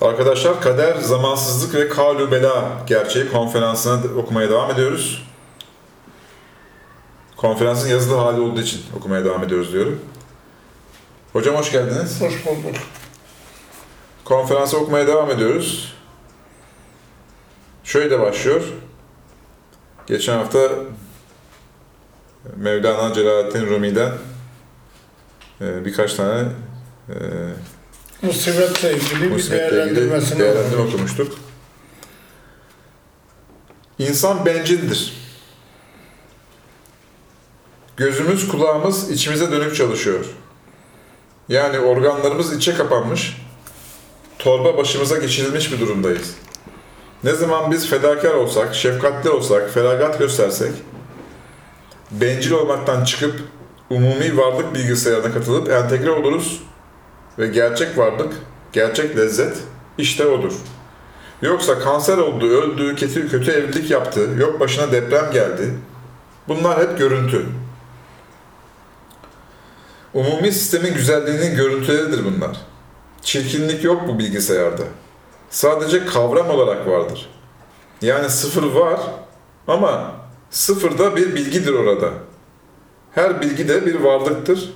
Arkadaşlar kader, zamansızlık ve kalu bela gerçeği konferansına okumaya devam ediyoruz. Konferansın yazılı hali olduğu için okumaya devam ediyoruz diyorum. Hocam hoş geldiniz. Hoş bulduk. Konferansı okumaya devam ediyoruz. Şöyle başlıyor. Geçen hafta Mevlana Celaleddin Rumi'den e, birkaç tane e, Musibetle ilgili bir musibetle ilgili değerlendirmesini değerlendirme okuduk. okumuştuk. İnsan bencildir. Gözümüz, kulağımız içimize dönük çalışıyor. Yani organlarımız içe kapanmış, torba başımıza geçirilmiş bir durumdayız. Ne zaman biz fedakar olsak, şefkatli olsak, feragat göstersek, bencil olmaktan çıkıp umumi varlık bilgisayarına katılıp entegre oluruz ve gerçek varlık, gerçek lezzet işte odur. Yoksa kanser oldu, öldü, kötü, kötü evlilik yaptı, yok başına deprem geldi. Bunlar hep görüntü. Umumi sistemin güzelliğinin görüntüleridir bunlar. Çirkinlik yok bu bilgisayarda. Sadece kavram olarak vardır. Yani sıfır var ama sıfırda bir bilgidir orada. Her bilgi de bir varlıktır.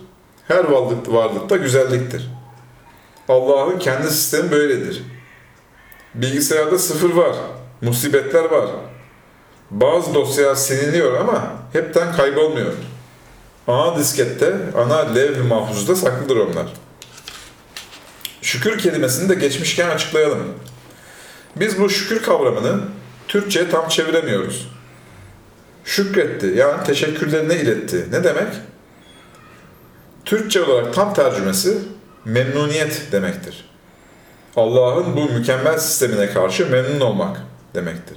Her varlık, varlık da güzelliktir. Allah'ın kendi sistemi böyledir. Bilgisayarda sıfır var, musibetler var. Bazı dosyalar siliniyor ama hepten kaybolmuyor. Ana diskette, ana levh-i mahfuzda saklıdır onlar. Şükür kelimesini de geçmişken açıklayalım. Biz bu şükür kavramını Türkçe'ye tam çeviremiyoruz. Şükretti, yani teşekkürlerini iletti. Ne demek? Türkçe olarak tam tercümesi memnuniyet demektir. Allah'ın bu mükemmel sistemine karşı memnun olmak demektir.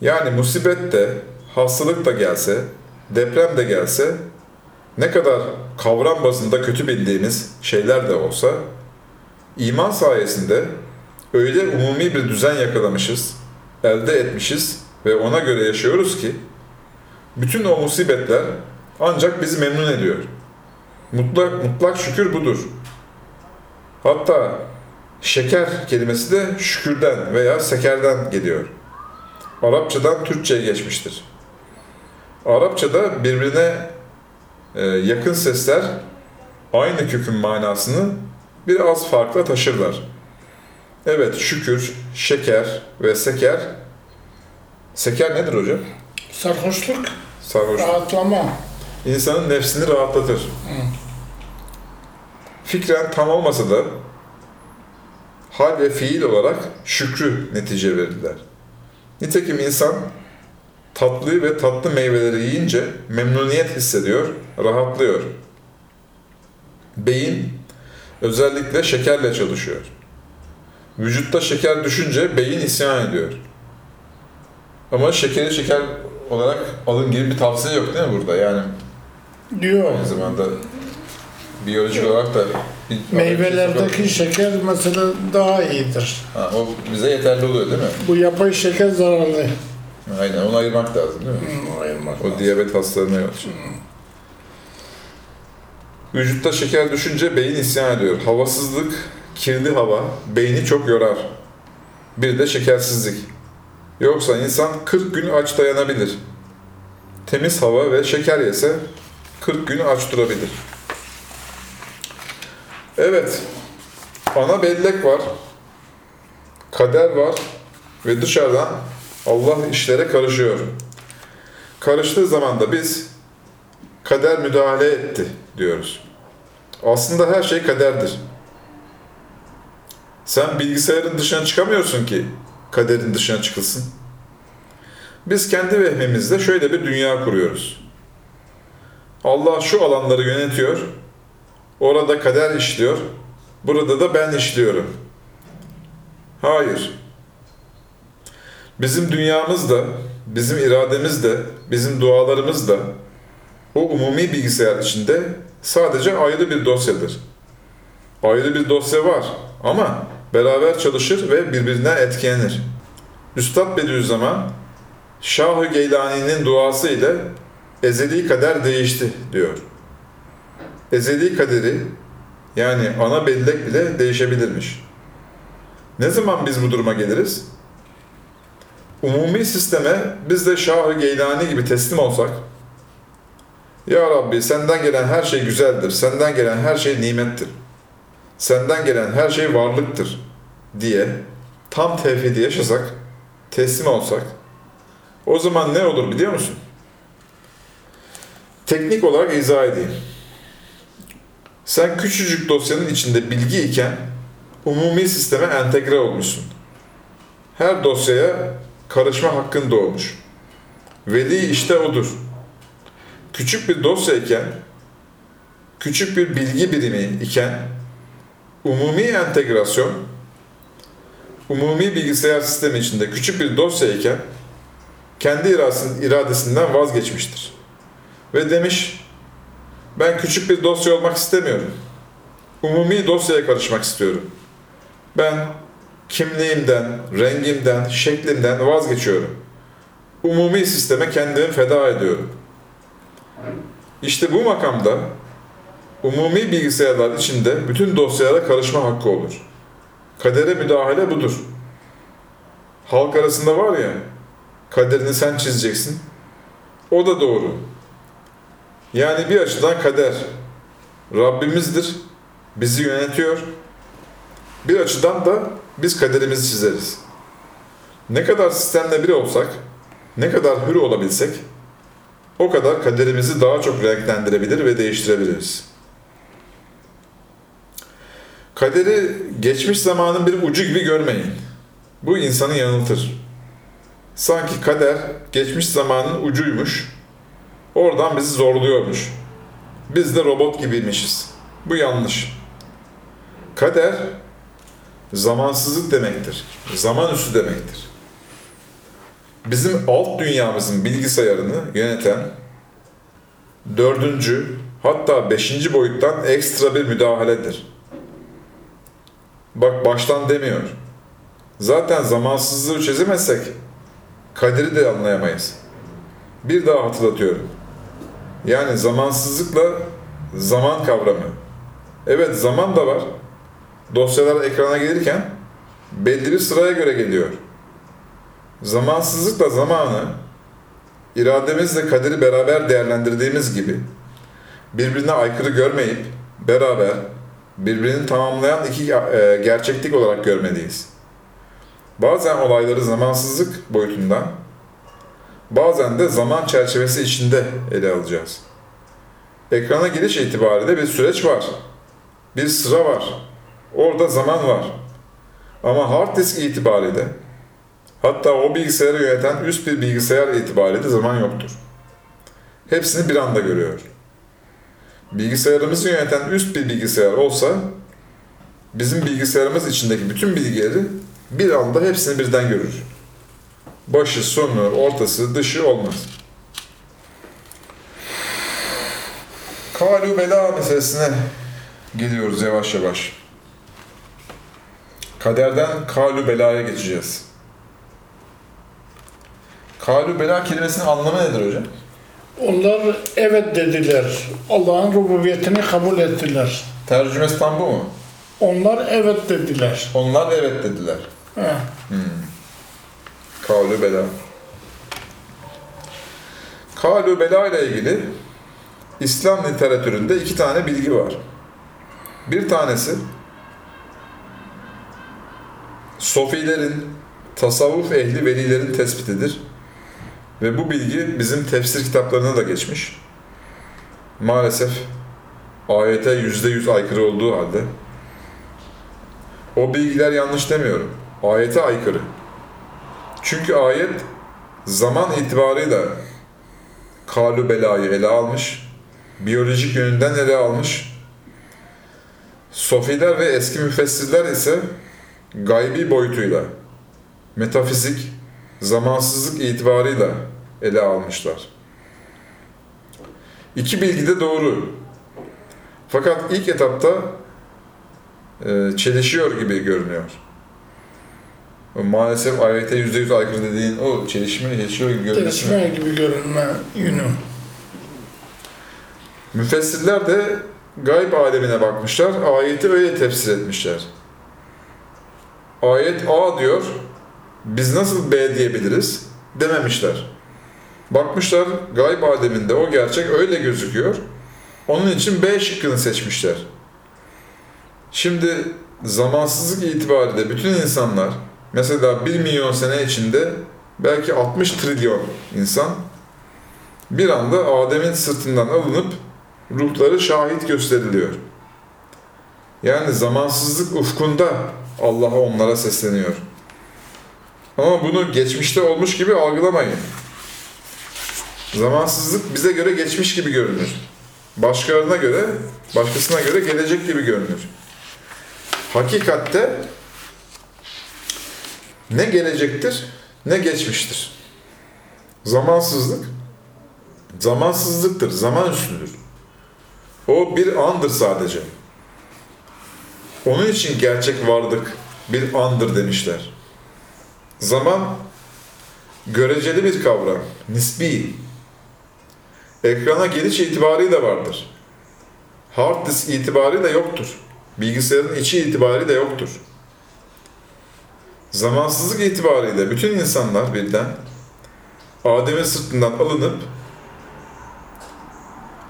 Yani musibet de, hastalık da gelse, deprem de gelse, ne kadar kavram bazında kötü bildiğimiz şeyler de olsa, iman sayesinde öyle umumi bir düzen yakalamışız, elde etmişiz ve ona göre yaşıyoruz ki, bütün o musibetler ancak bizi memnun ediyor. Mutlak, mutlak şükür budur. Hatta şeker kelimesi de şükürden veya sekerden geliyor. Arapçadan Türkçe'ye geçmiştir. Arapçada birbirine e, yakın sesler aynı kökün manasını biraz farklı taşırlar. Evet şükür, şeker ve seker. Seker nedir hocam? Sarhoşluk, Sarhoş. rahatlama. İnsanın nefsini rahatlatır. Fikren tam olmasa da hal ve fiil olarak şükrü netice verirler. Nitekim insan tatlı ve tatlı meyveleri yiyince memnuniyet hissediyor, rahatlıyor. Beyin özellikle şekerle çalışıyor. Vücutta şeker düşünce beyin isyan ediyor. Ama şekeri şeker olarak alın gibi bir tavsiye yok değil mi burada? Yani Diyor. Aynı zamanda biyolojik olarak da bir Meyvelerdeki şeker mesela daha iyidir. ha, o bize yeterli oluyor değil mi? Bu yapay şeker zararlı. Aynen onu ayırmak lazım değil mi? Hmm, ayırmak O lazım. diyabet hastalarına yol açıyor. Vücutta şeker düşünce beyin isyan ediyor. Havasızlık, kirli hava beyni çok yorar. Bir de şekersizlik. Yoksa insan 40 gün aç dayanabilir. Temiz hava ve şeker yese 40 gün aç durabilir. Evet, ana bellek var, kader var ve dışarıdan Allah işlere karışıyor. Karıştığı zaman da biz kader müdahale etti diyoruz. Aslında her şey kaderdir. Sen bilgisayarın dışına çıkamıyorsun ki kaderin dışına çıkılsın. Biz kendi vehmimizde şöyle bir dünya kuruyoruz. Allah şu alanları yönetiyor, orada kader işliyor, burada da ben işliyorum. Hayır. Bizim dünyamız da, bizim irademiz de, bizim dualarımız da o umumi bilgisayar içinde sadece ayrı bir dosyadır. Ayrı bir dosya var ama beraber çalışır ve birbirine etkilenir. Üstad Bediüzzaman Şah-ı Geylani'nin duası ile ezeli kader değişti diyor. Ezeli kaderi yani ana bellek bile değişebilirmiş. Ne zaman biz bu duruma geliriz? Umumi sisteme biz de Şah-ı Geylani gibi teslim olsak, Ya Rabbi senden gelen her şey güzeldir, senden gelen her şey nimettir, senden gelen her şey varlıktır diye tam tevhidi yaşasak, teslim olsak, o zaman ne olur biliyor musun? Teknik olarak izah edeyim. Sen küçücük dosyanın içinde bilgi iken umumi sisteme entegre olmuşsun. Her dosyaya karışma hakkın doğmuş. Veli işte odur. Küçük bir dosya iken, küçük bir bilgi birimi iken, umumi entegrasyon, umumi bilgisayar sistemi içinde küçük bir dosya iken, kendi iradesinden vazgeçmiştir. Ve demiş, ben küçük bir dosya olmak istemiyorum. Umumi dosyaya karışmak istiyorum. Ben kimliğimden, rengimden, şeklimden vazgeçiyorum. Umumi sisteme kendimi feda ediyorum. İşte bu makamda umumi bilgisayarlar içinde bütün dosyalara karışma hakkı olur. Kadere müdahale budur. Halk arasında var ya, kaderini sen çizeceksin. O da doğru. Yani bir açıdan kader Rabbimizdir, bizi yönetiyor. Bir açıdan da biz kaderimizi çizeriz. Ne kadar sistemle bir olsak, ne kadar hür olabilsek, o kadar kaderimizi daha çok renklendirebilir ve değiştirebiliriz. Kaderi geçmiş zamanın bir ucu gibi görmeyin. Bu insanı yanıltır. Sanki kader geçmiş zamanın ucuymuş, oradan bizi zorluyormuş. Biz de robot gibiymişiz. Bu yanlış. Kader zamansızlık demektir. Zaman üstü demektir. Bizim alt dünyamızın bilgisayarını yöneten dördüncü hatta beşinci boyuttan ekstra bir müdahaledir. Bak baştan demiyor. Zaten zamansızlığı çözemezsek kaderi de anlayamayız. Bir daha hatırlatıyorum. Yani zamansızlıkla zaman kavramı. Evet zaman da var. Dosyalar ekrana gelirken belli bir sıraya göre geliyor. Zamansızlıkla zamanı irademizle kaderi beraber değerlendirdiğimiz gibi birbirine aykırı görmeyip beraber birbirini tamamlayan iki e, gerçeklik olarak görmeliyiz. Bazen olayları zamansızlık boyutundan, bazen de zaman çerçevesi içinde ele alacağız. Ekrana giriş itibariyle bir süreç var. Bir sıra var. Orada zaman var. Ama hard disk itibariyle hatta o bilgisayarı yöneten üst bir bilgisayar itibariyle zaman yoktur. Hepsini bir anda görüyor. Bilgisayarımızı yöneten üst bir bilgisayar olsa bizim bilgisayarımız içindeki bütün bilgileri bir anda hepsini birden görür. Başı, sonu, ortası, dışı olmaz. Kalu bela meselesine geliyoruz yavaş yavaş. Kaderden kalu belaya geçeceğiz. Kalu bela kelimesinin anlamı nedir hocam? Onlar evet dediler. Allah'ın rububiyetini kabul ettiler. Tercümesi tam bu mu? Onlar evet dediler. Onlar evet dediler. Heh. Kalu bela. Kalu bela ile ilgili İslam literatüründe iki tane bilgi var. Bir tanesi Sofilerin, tasavvuf ehli velilerin tespitidir. Ve bu bilgi bizim tefsir kitaplarına da geçmiş. Maalesef ayete yüzde yüz aykırı olduğu halde o bilgiler yanlış demiyorum. Ayete aykırı. Çünkü ayet zaman itibarıyla kalu belayı ele almış, biyolojik yönünden ele almış. Sofiler ve eski müfessirler ise gaybi boyutuyla, metafizik, zamansızlık itibarıyla ele almışlar. İki bilgi de doğru. Fakat ilk etapta e, çelişiyor gibi görünüyor. Maalesef ayete yüzde yüz aykırı dediğin o çelişme, çelişiyor gibi mi? Tesme gibi görünme yönü. Müfessirler de gayb alemine bakmışlar, ayeti öyle tefsir etmişler. ayet A diyor, biz nasıl B diyebiliriz dememişler. Bakmışlar gayb aleminde o gerçek öyle gözüküyor. Onun için B şıkkını seçmişler. Şimdi zamansızlık itibariyle bütün insanlar mesela 1 milyon sene içinde belki 60 trilyon insan bir anda Adem'in sırtından alınıp ruhları şahit gösteriliyor. Yani zamansızlık ufkunda Allah onlara sesleniyor. Ama bunu geçmişte olmuş gibi algılamayın. Zamansızlık bize göre geçmiş gibi görünür. Başkalarına göre, başkasına göre gelecek gibi görünür. Hakikatte ne gelecektir ne geçmiştir. Zamansızlık zamansızlıktır, zaman üstüdür. O bir andır sadece. Onun için gerçek varlık bir andır demişler. Zaman göreceli bir kavram, nisbi. Ekrana geliş itibarıyla vardır. Hard disk itibarıyla yoktur. Bilgisayarın içi itibarıyla yoktur. Zamansızlık itibariyle bütün insanlar birden Adem'in sırtından alınıp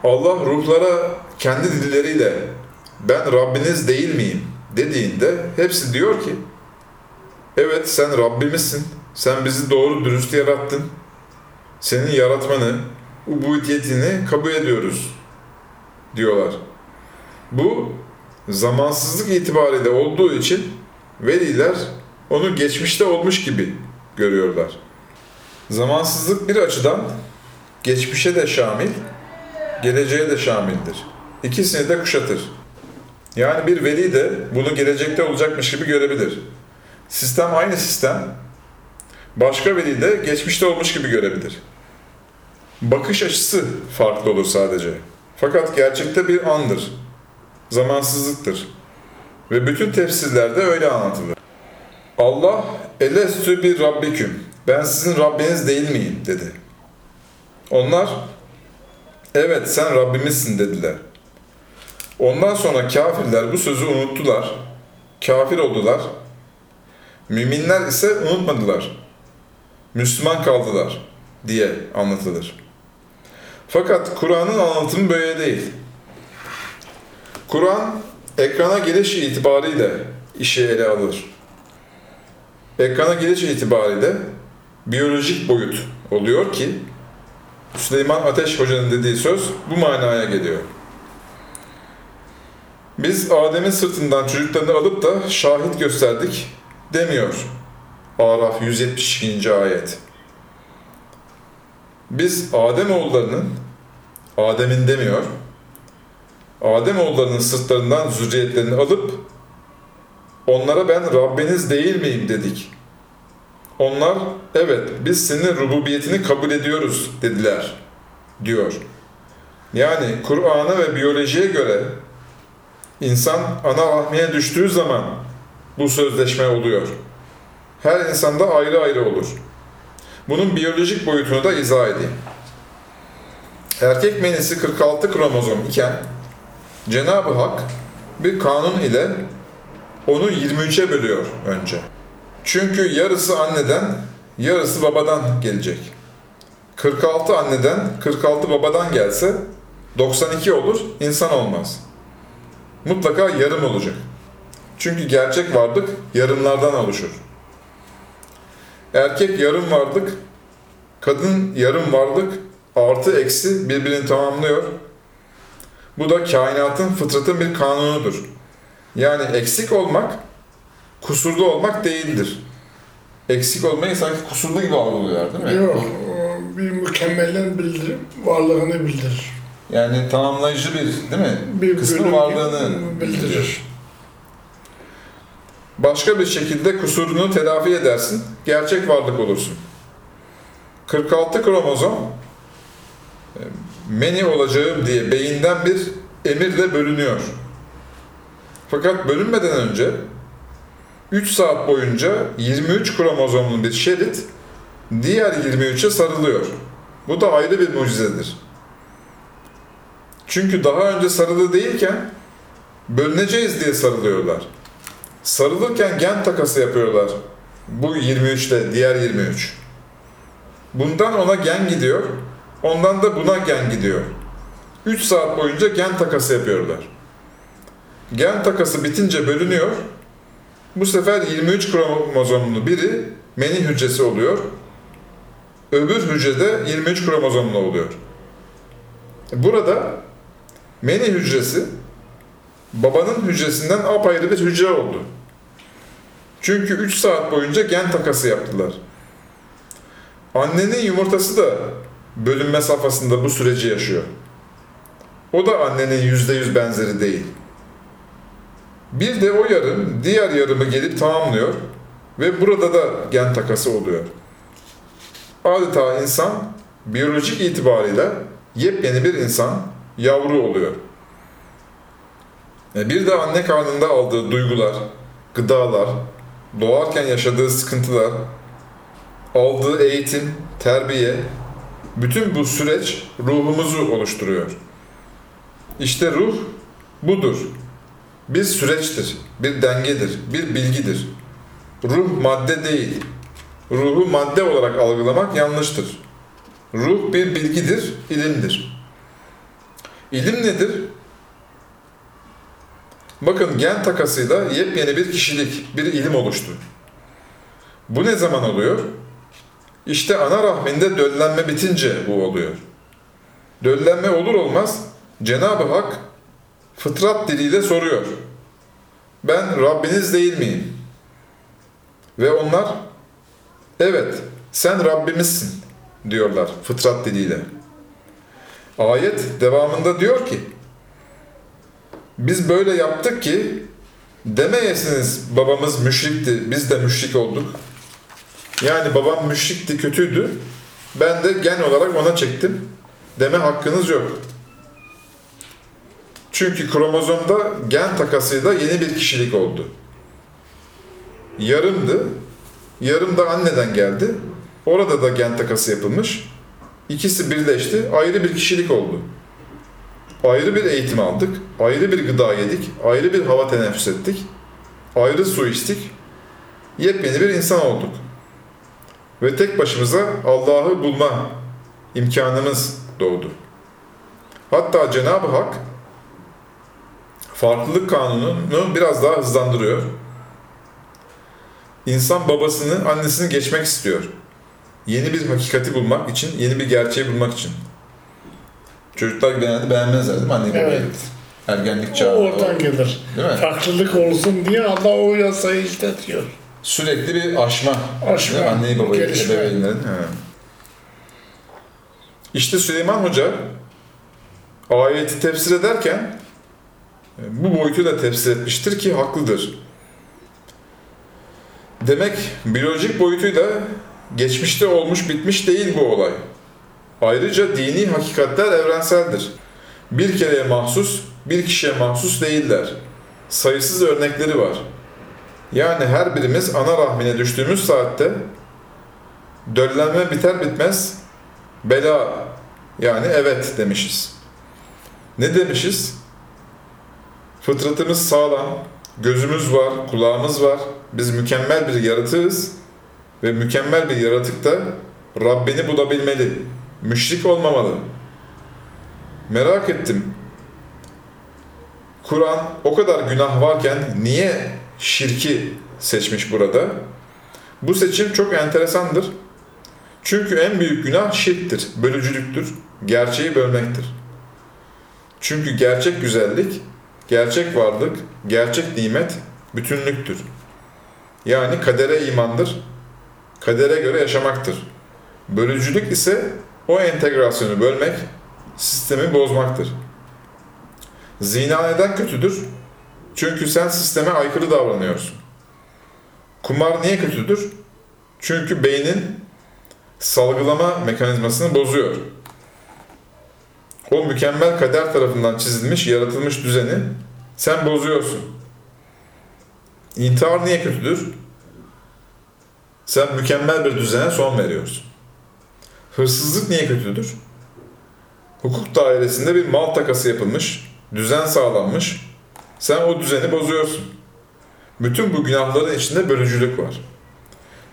Allah ruhlara kendi dilleriyle ben Rabbiniz değil miyim dediğinde hepsi diyor ki evet sen Rabbimizsin. Sen bizi doğru dürüst yarattın. Senin yaratmanı, ubudiyetini kabul ediyoruz diyorlar. Bu zamansızlık itibariyle olduğu için veliler onu geçmişte olmuş gibi görüyorlar. Zamansızlık bir açıdan geçmişe de şamil, geleceğe de şamildir. İkisini de kuşatır. Yani bir veli de bunu gelecekte olacakmış gibi görebilir. Sistem aynı sistem. Başka veli de geçmişte olmuş gibi görebilir. Bakış açısı farklı olur sadece. Fakat gerçekte bir andır. Zamansızlıktır. Ve bütün tefsirlerde öyle anlatılır. Allah elestü bir rabbiküm. Ben sizin Rabbiniz değil miyim dedi. Onlar evet sen Rabbimizsin dediler. Ondan sonra kafirler bu sözü unuttular. Kafir oldular. Müminler ise unutmadılar. Müslüman kaldılar diye anlatılır. Fakat Kur'an'ın anlatımı böyle değil. Kur'an ekrana geliş itibariyle işi ele alır. Ekrana geliş itibariyle biyolojik boyut oluyor ki Süleyman Ateş Hoca'nın dediği söz bu manaya geliyor. Biz Adem'in sırtından çocuklarını alıp da şahit gösterdik demiyor. Araf 172. ayet. Biz Adem oğullarının Adem'in demiyor. Adem oğullarının sırtlarından zürriyetlerini alıp onlara ben Rabbiniz değil miyim dedik. Onlar evet biz senin rububiyetini kabul ediyoruz dediler diyor. Yani Kur'an'a ve biyolojiye göre insan ana rahmiye düştüğü zaman bu sözleşme oluyor. Her insanda ayrı ayrı olur. Bunun biyolojik boyutunu da izah edeyim. Erkek menisi 46 kromozom iken Cenab-ı Hak bir kanun ile onu 23'e bölüyor önce. Çünkü yarısı anneden, yarısı babadan gelecek. 46 anneden, 46 babadan gelse 92 olur, insan olmaz. Mutlaka yarım olacak. Çünkü gerçek varlık yarımlardan oluşur. Erkek yarım varlık, kadın yarım varlık artı eksi birbirini tamamlıyor. Bu da kainatın fıtratın bir kanunudur. Yani eksik olmak, kusurlu olmak değildir. Eksik olmayı sanki kusurlu gibi algılıyorlar değil mi? Yok, bir mükemmelin bildirim, varlığını bildirir. Yani tamamlayıcı bir değil mi? Bir bölüm varlığını bildirir. Başka bir şekilde kusurunu telafi edersin, gerçek varlık olursun. 46 kromozom e, meni olacağım diye beyinden bir emirle bölünüyor. Fakat bölünmeden önce 3 saat boyunca 23 kromozomlu bir şerit diğer 23'e sarılıyor. Bu da ayrı bir mucizedir. Çünkü daha önce sarılı değilken bölüneceğiz diye sarılıyorlar. Sarılırken gen takası yapıyorlar. Bu 23 ile diğer 23. Bundan ona gen gidiyor. Ondan da buna gen gidiyor. 3 saat boyunca gen takası yapıyorlar. Gen takası bitince bölünüyor. Bu sefer 23 kromozomlu biri meni hücresi oluyor. Öbür hücrede 23 kromozomlu oluyor. Burada meni hücresi babanın hücresinden apayrı bir hücre oldu. Çünkü 3 saat boyunca gen takası yaptılar. Annenin yumurtası da bölünme safhasında bu süreci yaşıyor. O da annenin %100 benzeri değil. Bir de o yarım diğer yarımı gelip tamamlıyor ve burada da gen takası oluyor. Adeta insan biyolojik itibariyle yepyeni bir insan, yavru oluyor. E, Bir de anne karnında aldığı duygular, gıdalar, doğarken yaşadığı sıkıntılar, aldığı eğitim, terbiye, bütün bu süreç ruhumuzu oluşturuyor. İşte ruh budur. Bir süreçtir, bir dengedir, bir bilgidir. Ruh madde değil. Ruhu madde olarak algılamak yanlıştır. Ruh bir bilgidir, ilimdir. İlim nedir? Bakın gen takasıyla yepyeni bir kişilik, bir ilim oluştu. Bu ne zaman oluyor? İşte ana rahminde döllenme bitince bu oluyor. Döllenme olur olmaz Cenab-ı Hak fıtrat diliyle soruyor. Ben Rabbiniz değil miyim? Ve onlar evet sen Rabbimizsin diyorlar fıtrat diliyle. Ayet devamında diyor ki biz böyle yaptık ki demeyesiniz babamız müşrikti biz de müşrik olduk. Yani babam müşrikti kötüydü ben de gen olarak ona çektim deme hakkınız yok. Çünkü kromozomda gen takasıyla yeni bir kişilik oldu. Yarımdı. Yarım da anneden geldi. Orada da gen takası yapılmış. İkisi birleşti. Ayrı bir kişilik oldu. Ayrı bir eğitim aldık. Ayrı bir gıda yedik. Ayrı bir hava teneffüs ettik. Ayrı su içtik. Yepyeni bir insan olduk. Ve tek başımıza Allah'ı bulma imkanımız doğdu. Hatta Cenab-ı Hak farklılık kanununu biraz daha hızlandırıyor. İnsan babasını, annesini geçmek istiyor. Yeni bir hakikati bulmak için, yeni bir gerçeği bulmak için. Çocuklar genelde beğenmezler değil mi anneyi babayı? Evet. Ergenlik O çağı. oradan gelir. Değil mi? Farklılık olsun diye Allah o yasayı işletiyor. Sürekli bir aşma. Aşma, Değil mi? Anneyi babayı, gelişme. ebeveynlerin. İşte Süleyman Hoca ayeti tefsir ederken bu boyutu da tefsir etmiştir ki haklıdır. Demek biyolojik boyutuyla geçmişte olmuş bitmiş değil bu olay. Ayrıca dini hakikatler evrenseldir. Bir kereye mahsus, bir kişiye mahsus değiller. Sayısız örnekleri var. Yani her birimiz ana rahmine düştüğümüz saatte döllenme biter bitmez bela yani evet demişiz. Ne demişiz? Fıtratımız sağlam, gözümüz var, kulağımız var. Biz mükemmel bir yaratığız ve mükemmel bir yaratık da Rabbini bulabilmeli. Müşrik olmamalı. Merak ettim. Kur'an o kadar günah varken niye şirki seçmiş burada? Bu seçim çok enteresandır. Çünkü en büyük günah şirktir, bölücülüktür, gerçeği bölmektir. Çünkü gerçek güzellik, gerçek varlık, gerçek nimet bütünlüktür. Yani kadere imandır, kadere göre yaşamaktır. Bölücülük ise o entegrasyonu bölmek, sistemi bozmaktır. Zina neden kötüdür? Çünkü sen sisteme aykırı davranıyorsun. Kumar niye kötüdür? Çünkü beynin salgılama mekanizmasını bozuyor. O mükemmel kader tarafından çizilmiş, yaratılmış düzeni sen bozuyorsun. İntihar niye kötüdür? Sen mükemmel bir düzene son veriyorsun. Hırsızlık niye kötüdür? Hukuk dairesinde bir mal takası yapılmış, düzen sağlanmış. Sen o düzeni bozuyorsun. Bütün bu günahların içinde bölücülük var.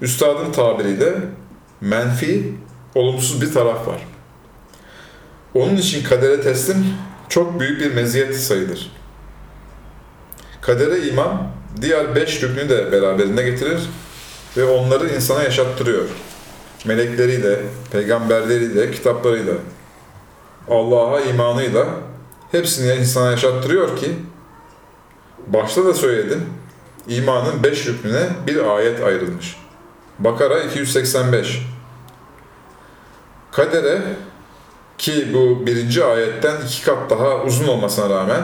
Üstadın tabiriyle menfi, olumsuz bir taraf var. Onun için kadere teslim çok büyük bir meziyet sayılır. Kadere iman diğer beş rüknü de beraberinde getirir ve onları insana yaşattırıyor. Melekleriyle, peygamberleriyle, kitaplarıyla, Allah'a imanıyla hepsini insana yaşattırıyor ki başta da söyledim imanın beş rüknüne bir ayet ayrılmış. Bakara 285 Kadere ki bu birinci ayetten iki kat daha uzun olmasına rağmen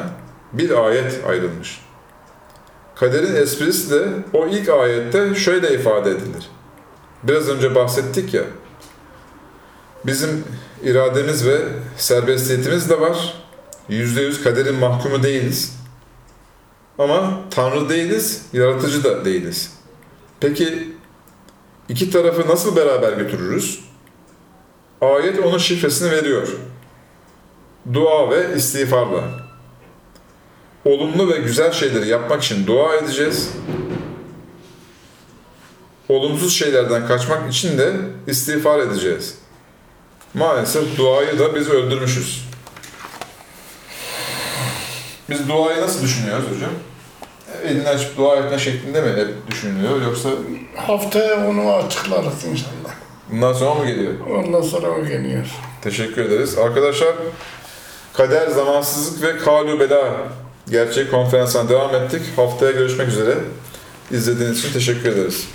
bir ayet ayrılmış. Kaderin esprisi de o ilk ayette şöyle ifade edilir. Biraz önce bahsettik ya, bizim irademiz ve serbestiyetimiz de var. Yüzde yüz kaderin mahkumu değiliz. Ama Tanrı değiliz, yaratıcı da değiliz. Peki iki tarafı nasıl beraber götürürüz? Ayet onun şifresini veriyor. Dua ve istiğfarla. Olumlu ve güzel şeyleri yapmak için dua edeceğiz. Olumsuz şeylerden kaçmak için de istiğfar edeceğiz. Maalesef duayı da biz öldürmüşüz. Biz duayı nasıl düşünüyoruz hocam? Elini açıp dua etme şeklinde mi hep düşünülüyor yoksa Haftaya onu açıklarız inşallah. Bundan sonra mı geliyor? Ondan sonra o geliyor. Teşekkür ederiz. Arkadaşlar kader, zamansızlık ve kalu bela gerçek konferansına devam ettik. Haftaya görüşmek üzere. İzlediğiniz için teşekkür ederiz.